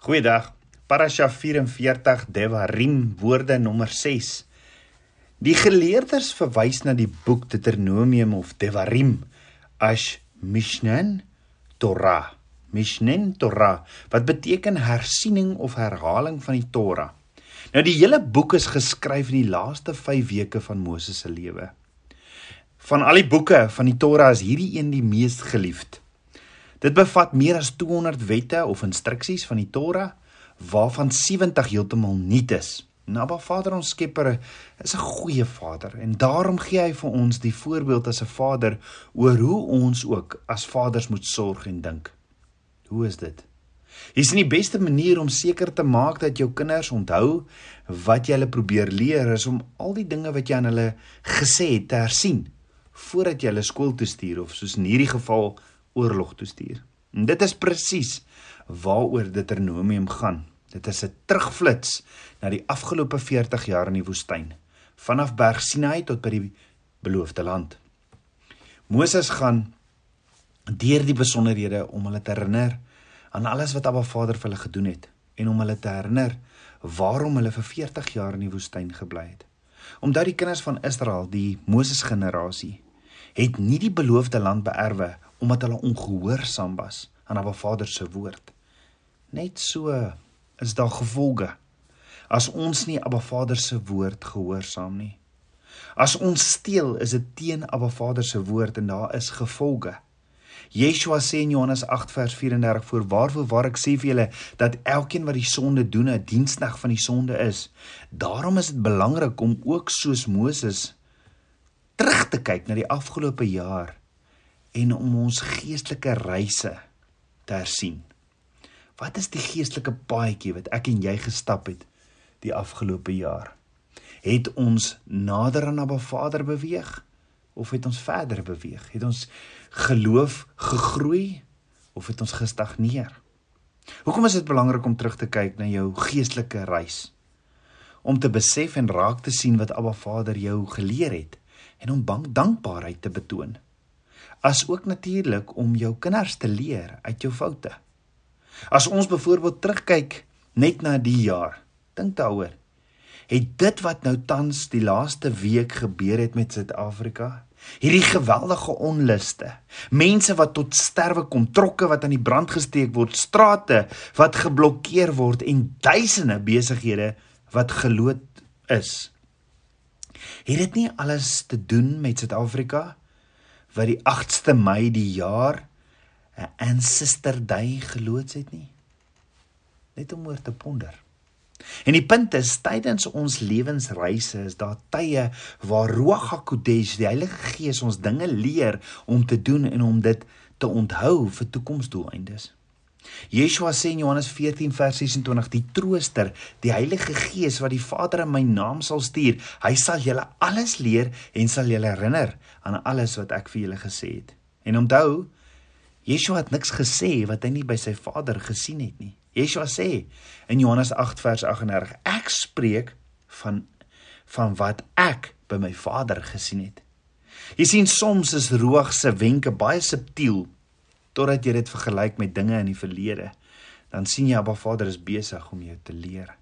Goeiedag. Parasha 44 Devarim woorde nommer 6. Die geleerdes verwys na die boek Deuteronomium of Devarim as Mishnan Torah. Mishnen Torah wat beteken hersiening of herhaling van die Torah. Nou die hele boek is geskryf in die laaste 5 weke van Moses se lewe. Van al die boeke van die Torah is hierdie een die mees geliefd. Dit bevat meer as 200 wette of instruksies van die Torah waarvan 70 heeltemal nuut is. Naba Vader ons Skepper is 'n goeie Vader en daarom gee hy vir ons die voorbeeld as 'n Vader oor hoe ons ook as vaders moet sorg en dink. Hoe is dit? Hier is die beste manier om seker te maak dat jou kinders onthou wat jy hulle probeer leer is om al die dinge wat jy aan hulle gesê het te hersien voordat jy hulle skool toe stuur of soos in hierdie geval oorlog toe stuur. En dit is presies waaroor Deuteronomium gaan. Dit is 'n terugflits na die afgelope 40 jaar in die woestyn, vanaf Berg Sinai tot by die beloofde land. Moses gaan deur die besonderhede om hulle te herinner aan alles wat Abba Vader vir hulle gedoen het en om hulle te herinner waarom hulle vir 40 jaar in die woestyn gebly het. Omdat die kinders van Israel, die Moses generasie, het nie die beloofde land beerwe omdat hulle ongehoorsaam was aan Abba Vader se woord. Net so is daar gevolge as ons nie Abba Vader se woord gehoorsaam nie. As ons steel, is dit teen Abba Vader se woord en daar is gevolge. Yeshua sê in Johannes 8 vers 34 voor waarvoor waar ek sê vir julle dat elkeen wat die sonde doen 'n dienskneg van die sonde is. Daarom is dit belangrik om ook soos Moses terug te kyk na die afgelope jaar en om ons geestelike reise te hersien. Wat is die geestelike paadjie wat ek en jy gestap het die afgelope jaar? Het ons nader aan Abba Vader beweeg of het ons verder beweeg? Het ons geloof gegroei of het ons gestagneer? Hoekom is dit belangrik om terug te kyk na jou geestelike reis? Om te besef en raak te sien wat Abba Vader jou geleer het en om dankbaarheid te betoon as ook natuurlik om jou kinders te leer uit jou foute. As ons byvoorbeeld terugkyk net na die jaar, dink daaroor. Het dit wat nou tans die laaste week gebeur het met Suid-Afrika, hierdie geweldige onluste, mense wat tot sterwe kom, trokke wat aan die brand gesteek word, strate wat geblokkeer word en duisende besighede wat geloot is. Het dit nie alles te doen met Suid-Afrika wat die 8ste Mei die jaar 'n ancestor day geloods het nie. Net om oor te ponder. En die punt is tydens ons lewensreise is daar tye waar Ruach HaKodesh, die Heilige Gees ons dinge leer om te doen en om dit te onthou vir toekomsdoeleindes. Yeshua sê in Johannes 14 vers 26 die trooster, die Heilige Gees wat die Vader in my naam sal stuur, hy sal julle alles leer en sal julle herinner aan alles wat ek vir julle gesê het. En onthou, Yeshua het niks gesê wat hy nie by sy Vader gesien het nie. Yeshua sê in Johannes 8 vers 38, ek spreek van van wat ek by my Vader gesien het. Jy sien soms is Ruach se wenke baie subtiel totdat jy dit vergelyk met dinge in die verlede, dan sien jy Abba Vader is besig om jou te leer.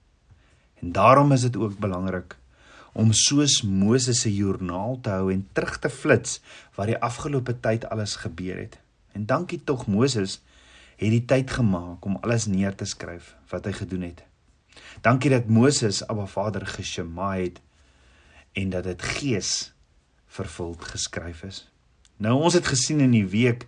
En daarom is dit ook belangrik om soos Moses se joernaal te hou en terug te flits wat die afgelope tyd alles gebeur het. En dankie tog Moses het die tyd gemaak om alles neer te skryf wat hy gedoen het. Dankie dat Moses Abba Vader geshema het en dat dit gees vervuld geskryf is. Nou ons het gesien in die week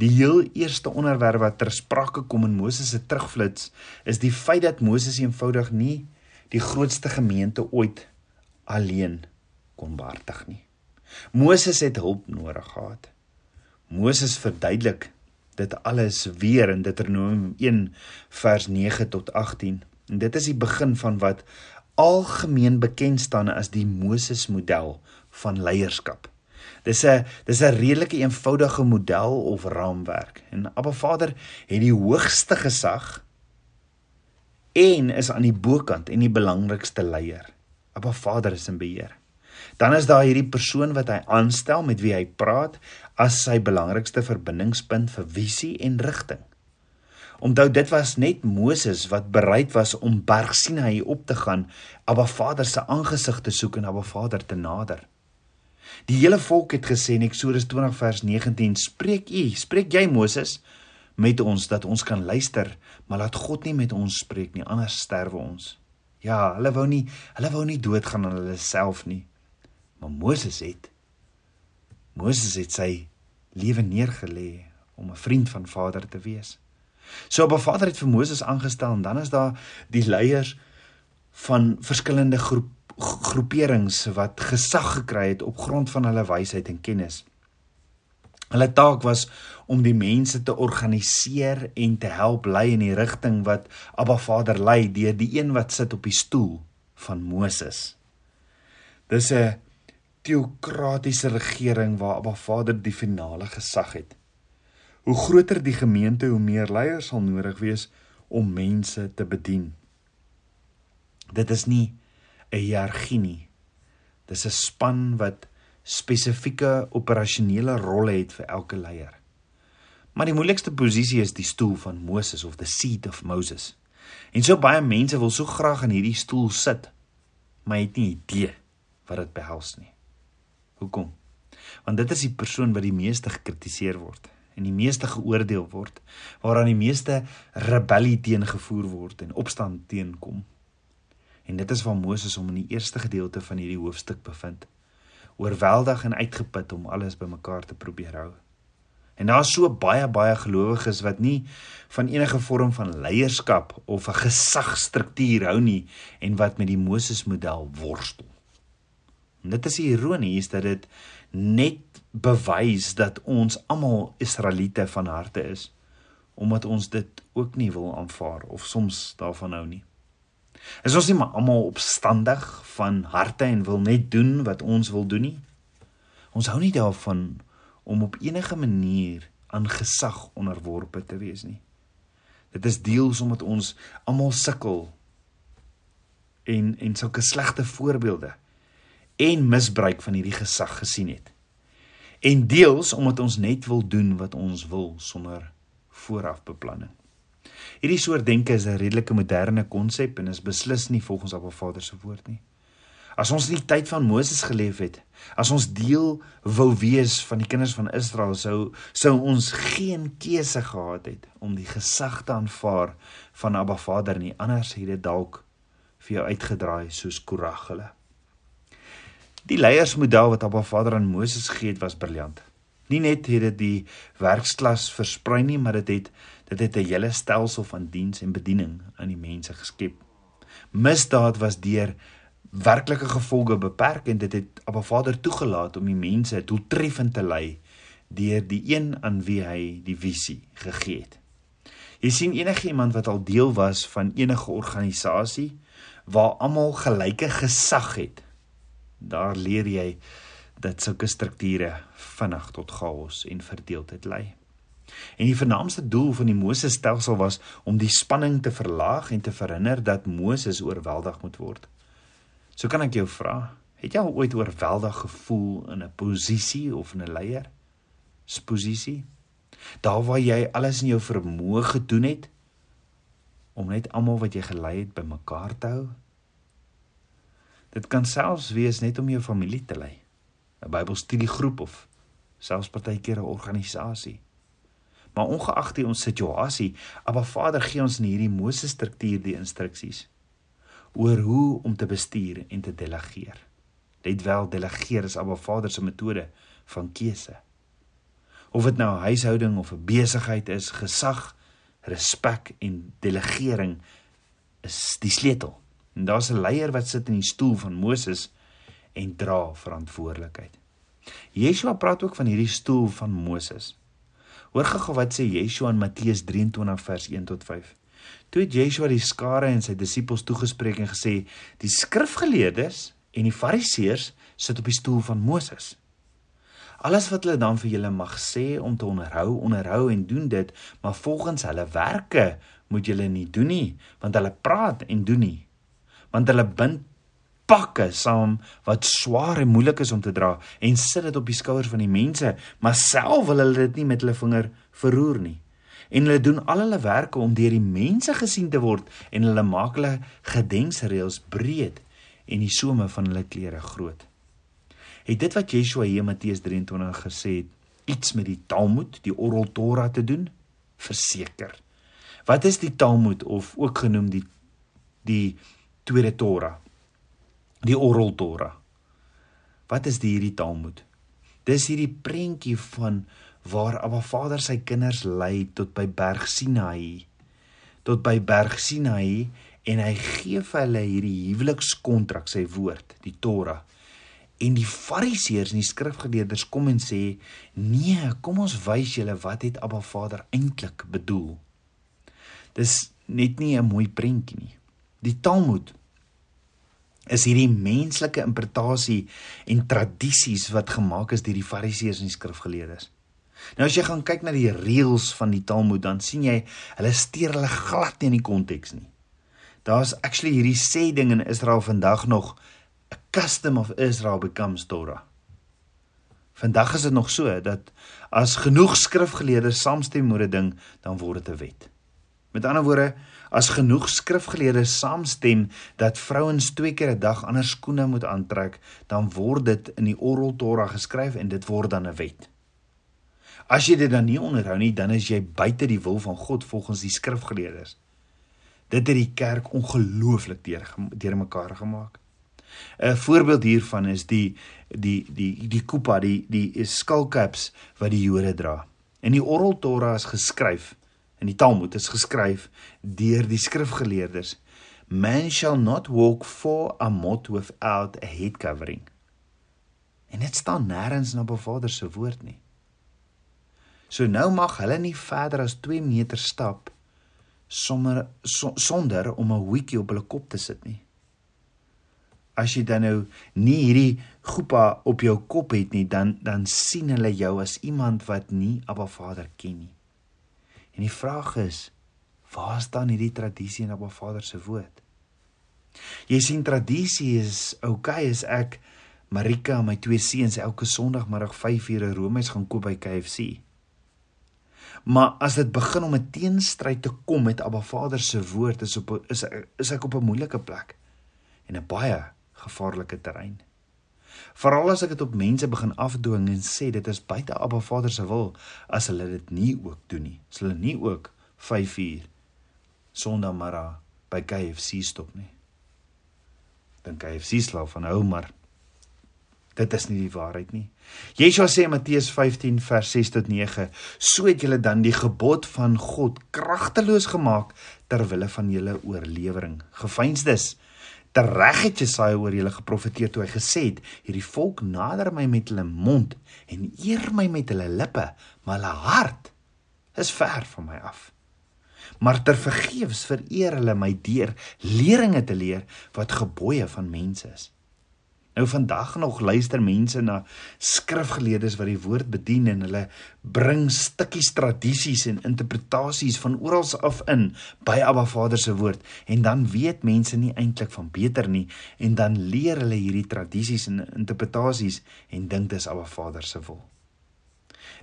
die heel eerste onderwerp wat ter sprake kom in Moses se terugflits is die feit dat Moses eenvoudig nie die grootste gemeente ooit alleen kon behartig nie. Moses het hulp nodig gehad. Moses verduidelik dit alles weer in Deuteronomium 1 vers 9 tot 18. En dit is die begin van wat algemeen bekend staan as die Moses model van leierskap. Dis 'n dis 'n redelike eenvoudige model of raamwerk. En Abba Vader het die hoogste gesag en is aan die bokant en die belangrikste leier. Abba Vader is in beheer. Dan is daar hierdie persoon wat hy aanstel met wie hy praat as sy belangrikste verbindingspunt vir visie en rigting. Onthou dit was net Moses wat bereid was om Berg Sinai op te gaan, Abba Vader se aangesig te soek en Abba Vader te nader. Die hele volk het gesê in Eksodus 20 vers 19: "Spreek U, spreek jy Moses met ons dat ons kan luister, maar laat God nie met ons spreek nie, anders sterwe ons." Ja, hulle wou nie, hulle wou nie doodgaan aan hulle self nie. Maar Moses het Moses het sy lewe neergelê om 'n vriend van Vader te wees. So op Vader het vir Moses aangestel en dan is daar die leiers van verskillende groep groeperings wat gesag gekry het op grond van hulle wysheid en kennis. Hulle taak was om die mense te organiseer en te help lei in die rigting wat Abba Vader lei deur die een wat sit op die stoel van Moses. Dis 'n teokratiese regering waar Abba Vader die finale gesag het. Hoe groter die gemeente, hoe meer leiers sal nodig wees om mense te bedien. Dit is nie 'n hiërargie nie. Dis 'n span wat spesifieke operasionele rolle het vir elke leier. Maar die moeilikste posisie is die stoel van Moses of the seat of Moses. En so baie mense wil so graag in hierdie stoel sit, maar het nie idee wat dit behels nie. Hoekom? Want dit is die persoon wat die meeste gekritiseer word en die meeste geoordeel word, waaraan die meeste rebellie teengevoer word en opstand teenkom. En dit is waar Moses hom in die eerste gedeelte van hierdie hoofstuk bevind. Oorweldig en uitgeput om alles bymekaar te probeer hou. En daar's so baie baie gelowiges wat nie van enige vorm van leierskap of 'n gesagstruktuur hou nie en wat met die Moses model worstel. En dit is ironie is dat dit net bewys dat ons almal Israeliete van harte is omdat ons dit ook nie wil aanvaar of soms daarvan hou nie. Is ons nie maar almal opstandig van harte en wil net doen wat ons wil doen nie? Ons hou nie daarvan om op enige manier aan gesag onderworpe te wees nie. Dit is deels omdat ons almal sukkel en en sulke slegte voorbeelde en misbruik van hierdie gesag gesien het. En deels omdat ons net wil doen wat ons wil sonder voorafbeplanning. Hierdie soort denke is 'n redelike moderne konsep en is beslis nie volgens Abba Vader se woord nie. As ons in die tyd van Moses geleef het, as ons deel wou wees van die kinders van Israel, sou sou ons geen keuse gehad het om die gesag te aanvaar van Abba Vader nie. Anders het dit dalk vir jou uitgedraai soos Korag hulle. Die leiersmodel wat Abba Vader aan Moses gegee het, was briljant. Nie net het dit die werksklas versprei nie, maar dit het dit het 'n hele stelsel van diens en bediening aan die mense geskep. Misdaad was deur werklike gevolge beperk en dit het Abba Vader toegelaat om die mense doeltreffend te lei deur die een aan wie hy die visie gegee het. Jy sien enige iemand wat al deel was van enige organisasie waar almal gelyke gesag het, daar leer jy dat sulke strukture vinnig tot chaos en verdeeldheid lei. En die vernaamste doel van die Moses stelsel was om die spanning te verlaag en te verhinder dat Moses oorweldig moet word. So kan ek jou vra, het jy al ooit oorweldig gevoel in 'n posisie of 'n leier? Se posisie? Daar waar jy alles in jou vermoë gedoen het om net almal wat jy gelei het bymekaar te hou? Dit kan selfs wees net om jou familie te lei. 'n Bybelstudiegroep of selfs partykeer 'n organisasie. Maar ongeag die ons situasie, Abba Vader gee ons in hierdie Moses struktuur die instruksies oor hoe om te bestuur en te delegeer. Let wel, delegeer is Abba Vader se metode van keuse. Of dit nou 'n huishouding of 'n besigheid is, gesag, respek en delegering is die sleutel. En daar's 'n leier wat sit in die stoel van Moses en dra verantwoordelikheid. Yeshua praat ook van hierdie stoel van Moses. Hoor gou wat sê Yeshua in Matteus 23 vers 1 tot 5. Toe het Yeshua die skare en sy disippels toegespreek en gesê: "Die skrifgeleerdes en die fariseërs sit op die stoel van Moses. Alles wat hulle dan vir julle mag sê om te onderhou, onderhou en doen dit, maar volgens hulle werke moet julle nie doen nie, want hulle praat en doen nie want hulle bind pakke saam wat swaar en moeilik is om te dra en sit dit op die skouers van die mense, maar self wil hulle dit nie met hulle vinger verroer nie. En hulle doen al hulle werke om deur die mense gesien te word en hulle maak hulle gedenksreëls breed en die some van hulle klere groot. Het dit wat Yeshua hier in Matteus 23 gesê het, iets met die Talmud, die Oral Torah te doen? Verseker. Wat is die Talmud of ook genoem die die Tweede Torah? Die Oral Torah. Wat is die hierdie Talmud? Dis hierdie prentjie van waar Abba Vader sy kinders lei tot by Berg Sinai. Tot by Berg Sinai en hy gee vir hulle hierdie huwelikskontrak, sy woord, die Torah. En die Fariseërs en die skrifgeleerders kom en sê: "Nee, kom ons wys julle wat het Abba Vader eintlik bedoel." Dis net nie 'n mooi prentjie nie. Die Talmud is hierdie menslike interpretasie en tradisies wat gemaak is deur die Fariseërs en die skrifgeleerdes. Nou as jy gaan kyk na die reëls van die Talmud, dan sien jy hulle steur hulle glad nie in die konteks nie. Daar's actually hierdie sê ding in Israel vandag nog a custom of Israel becomes Torah. Vandag is dit nog so dat as genoeg skrifgeleerdes saamstem oor 'n ding, dan word dit 'n wet. Met ander woorde, as genoeg skrifgeleerdes saamstem dat vrouens twee keer 'n dag ander skoene moet aantrek, dan word dit in die Oral Torah geskryf en dit word dan 'n wet. As jy dit dan nie onderhou nie, dan is jy buite die wil van God volgens die skrifgeleerdes. Dit het die kerk ongelooflik deur deur mekaar gemaak. 'n Voorbeeld hiervan is die die die die kupa, die die skullcaps wat die Jode dra. In die Oral Torah is geskryf in die Talmud is geskryf deur die skrifgeleerdes man shall not walk for a mot without a head covering. En dit staan nêrens na Bevader se woord nie. So nou mag hulle nie verder as 2 meter stap sommer so, sonder om 'n hoetjie op hulle kop te sit nie. As jy dan nou nie hierdie goepa op jou kop het nie, dan dan sien hulle jou as iemand wat nie Abba Vader ken nie. En die vraag is, waar staan hierdie tradisie in Abba Vader se woord? Jy sien tradisie is okay as ek Marika en my twee seuns elke Sondagmiddag 5:00 'n roomys gaan koop by KFC. Maar as dit begin om 'n teenstryd te kom met Abba Vader se woord, is op is is ek op 'n moeilike plek en 'n baie gevaarlike terrein. Veral as ek dit op mense begin afdwing en sê dit is buite Abba Vader se wil as hulle dit nie ook doen nie. As hulle nie ook 5 uur Sondagmiddag by KFC stop nie. Dan KFC slaap van hou maar Dit is nie die waarheid nie. Yeshua sê in Matteus 15 vers 6 tot 9: "So het julle dan die gebod van God kragteloos gemaak ter wille van julle oorlewering. Gefeinsdes tereg het Jesaja oor julle geprofeteer toe hy gesê het: Hierdie volk nader my met hulle mond en eer my met hulle lippe, maar hulle hart is ver van my af." Maar ter vergeefs vereer hulle my deur leringe te leer wat gebooie van mense is. Nou vandag nog luister mense na skrifgeleerdes wat die woord bedien en hulle bring stukkies tradisies en interpretasies van oral af in by Abba Vader se woord en dan weet mense nie eintlik van beter nie en dan leer hulle hierdie tradisies en interpretasies en dink dis Abba Vader se wil.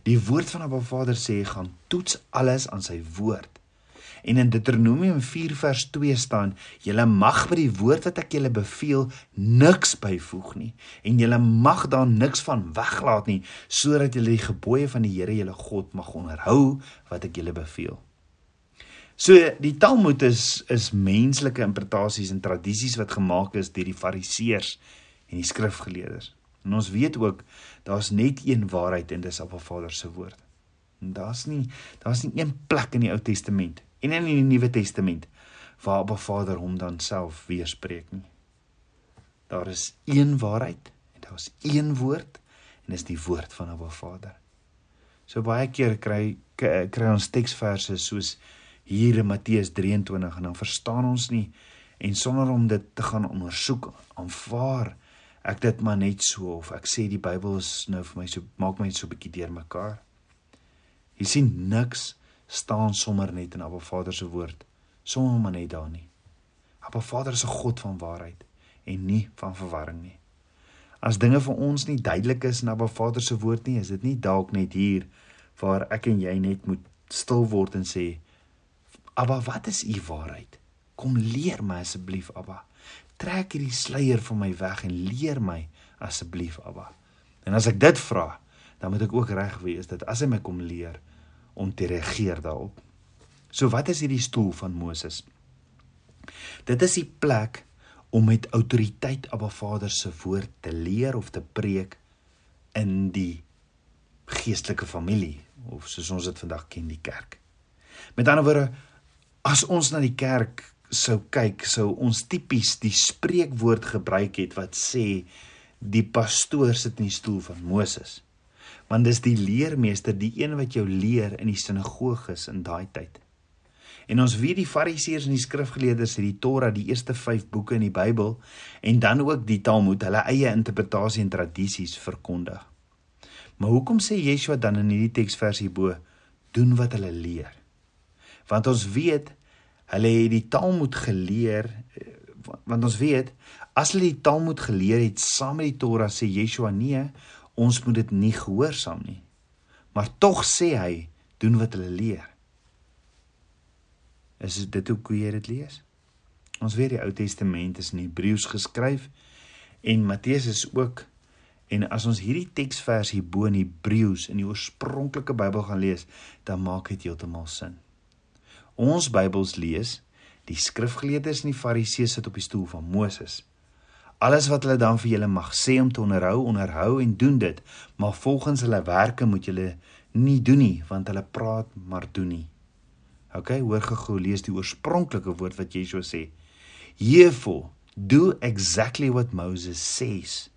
Die woord van Abba Vader sê gaan toets alles aan sy woord En in Deuteronomium 4 vers 2 staan: "Julle mag by die woord wat ek julle beveel niks byvoeg nie en julle mag daar niks van weglaat nie sodat julle die gebooie van die Here julle God mag onderhou wat ek julle beveel." So die Talmud is is menslike interpretasies en tradisies wat gemaak is deur die Fariseërs en die skrifgeleerdes. En ons weet ook daar's net een waarheid en dis Abba Vader se woord. En daar's nie daar's nie een plek in die Ou Testament en in die Nuwe Testament waar Abba Vader hom dan self weerspreek nie. Daar is een waarheid en daar is een woord en dis die woord van Abba Vader. So baie keer kry kry ons teksverse soos hier in Matteus 23 en dan verstaan ons nie en sonder om dit te gaan ondersoek aanvaar ek dit maar net so of ek sê die Bybel is nou vir my so maak my net so 'n bietjie deurmekaar. Jy sien niks staan sommer net in Abba Vader se woord, sommer maar net daar nie. Abba Vader is 'n God van waarheid en nie van verwarring nie. As dinge vir ons nie duidelik is in Abba Vader se woord nie, is dit nie dalk net hier waar ek en jy net moet stil word en sê Abba, wat is u waarheid? Kom leer my asseblief, Abba. Trek hierdie sluier van my weg en leer my asseblief, Abba. En as ek dit vra, dan moet ek ook reg wees dat as hy my kom leer om te reageer daarop. So wat is hierdie stoel van Moses? Dit is die plek om met autoriteit Abba Vader se woord te leer of te preek in die geestelike familie of soos ons dit vandag ken die kerk. Met ander woorde, as ons na die kerk sou kyk, sou ons tipies die spreekwoord gebruik het wat sê die pastoor sit in die stoel van Moses. Want dis die leermeester, die een wat jou leer in die sinagoges in daai tyd. En ons weet die fariseërs en die skrifgeleerdes het die Torah, die eerste 5 boeke in die Bybel en dan ook die Talmud, hulle eie interpretasie en tradisies verkondig. Maar hoekom sê Yeshua dan in hierdie teksversie bo doen wat hulle leer? Want ons weet hulle het die Talmud geleer eh, want ons weet as hulle die Talmud geleer het saam met die Torah sê Yeshua nee, ons moet dit nie gehoorsaam nie. Maar tog sê hy doen wat hulle leer. Is dit hoe jy dit lees? Ons weet die Ou Testament is in Hebreëus geskryf en Matteus is ook En as ons hierdie teksvers hier bo in Hebreëus in die oorspronklike Bybel gaan lees, dan maak dit heeltemal sin. Ons Bybels lees, die skrifgeleerdes en die Fariseërs sit op die stoel van Moses. Alles wat hulle dan vir julle mag sê om te onderhou, onderhou en doen dit, maar volgens hulle werke moet julle nie doen nie, want hulle praat maar doen nie. OK, hoor gego lees die oorspronklike woord wat Yeshua sê. Therefore, do exactly what Moses says.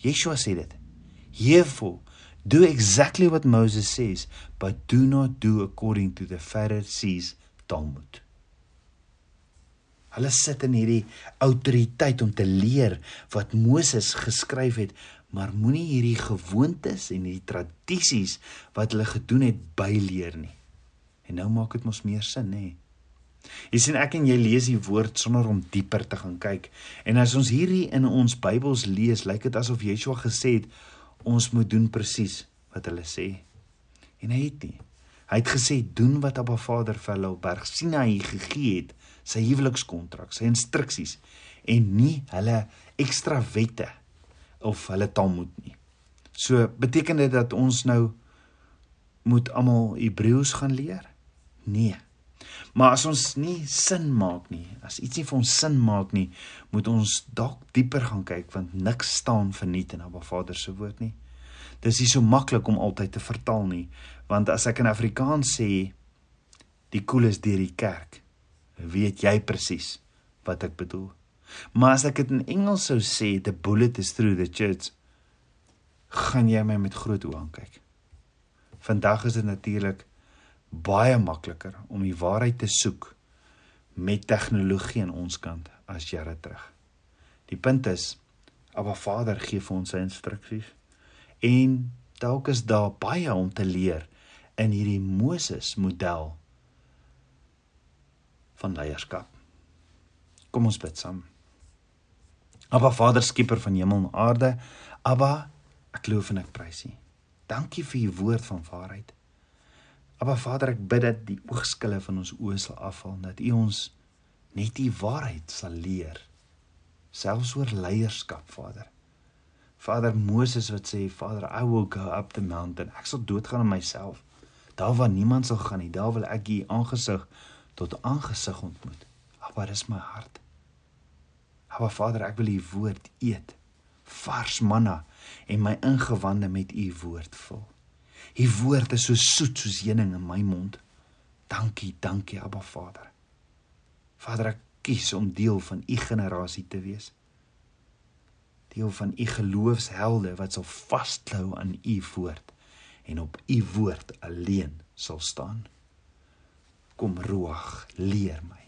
Yeshua sê dit. Therefore, do exactly what Moses says, but do not do according to the Pharisees' Talmud. Hulle sit in hierdie autoriteit om te leer wat Moses geskryf het, maar moenie hierdie gewoontes en hierdie tradisies wat hulle gedoen het byleer nie. En nou maak dit mos meer sin, nê? Jy sien ek en jy lees die woord sonder om dieper te gaan kyk. En as ons hierdie in ons Bybels lees, lyk dit asof Yeshua gesê het ons moet doen presies wat hulle sê. En hy het nie. Hy het gesê doen wat Abba Vader vir hulle op Berg Sinai gegee het, sy huwelikskontrak, sy instruksies en nie hulle ekstra wette of hulle Talmud nie. So beteken dit dat ons nou moet almal Hebreëus gaan leer? Nee. Maar as ons nie sin maak nie, as iets nie vir ons sin maak nie, moet ons dalk dieper gaan kyk want niks staan verniet in Abba Vader se woord nie. Dis nie so maklik om altyd te vertaal nie, want as ek in Afrikaans sê die koel is deur die kerk, weet jy presies wat ek bedoel. Maar as ek dit in Engels sou sê the bullet is through the church, gaan jy my met groot oë aankyk. Vandag is dit natuurlik baie makliker om die waarheid te soek met tegnologie aan ons kant as jare terug. Die punt is Abba Vader gee vir ons sy instruksies en dalk is daar baie om te leer in hierdie Moses model van leierskap. Kom ons bid saam. Abba Vader skieper van hemel en aarde, Abba, ek loof en ek prys U. Dankie vir U woord van waarheid. Maar Vader, ek bid dat die oogskille van ons oë sal afval, dat U ons net die waarheid sal leer. Selfs oor leierskap, Vader. Vader Moses wat sê, Vader, I will go up the mountain. Ek sal doodgaan aan myself. Daar waar niemand sal gaan nie, daar wil ek U aangesig tot aangesig ontmoet. Ag, wat is my hart? Aba Vader, ek wil U woord eet. Vars manna en my ingewande met U woord vul. U woord is so soet soos heuning in my mond. Dankie, dankie Abba Vader. Vader, ek kies om deel van u generasie te wees. Deel van u geloofshelde wat sal vasklou aan u woord en op u woord alleen sal staan. Kom Ruach, leer my.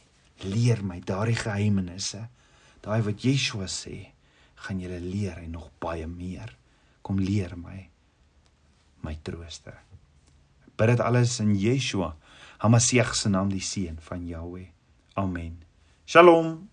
Leer my daardie geheimenisse. Daai wat Yeshua sê, gaan julle leer en nog baie meer. Kom leer my my trooster. Ek bid dit alles in Yeshua, Hamasieg se naam, die seun van Jahweh. Amen. Shalom.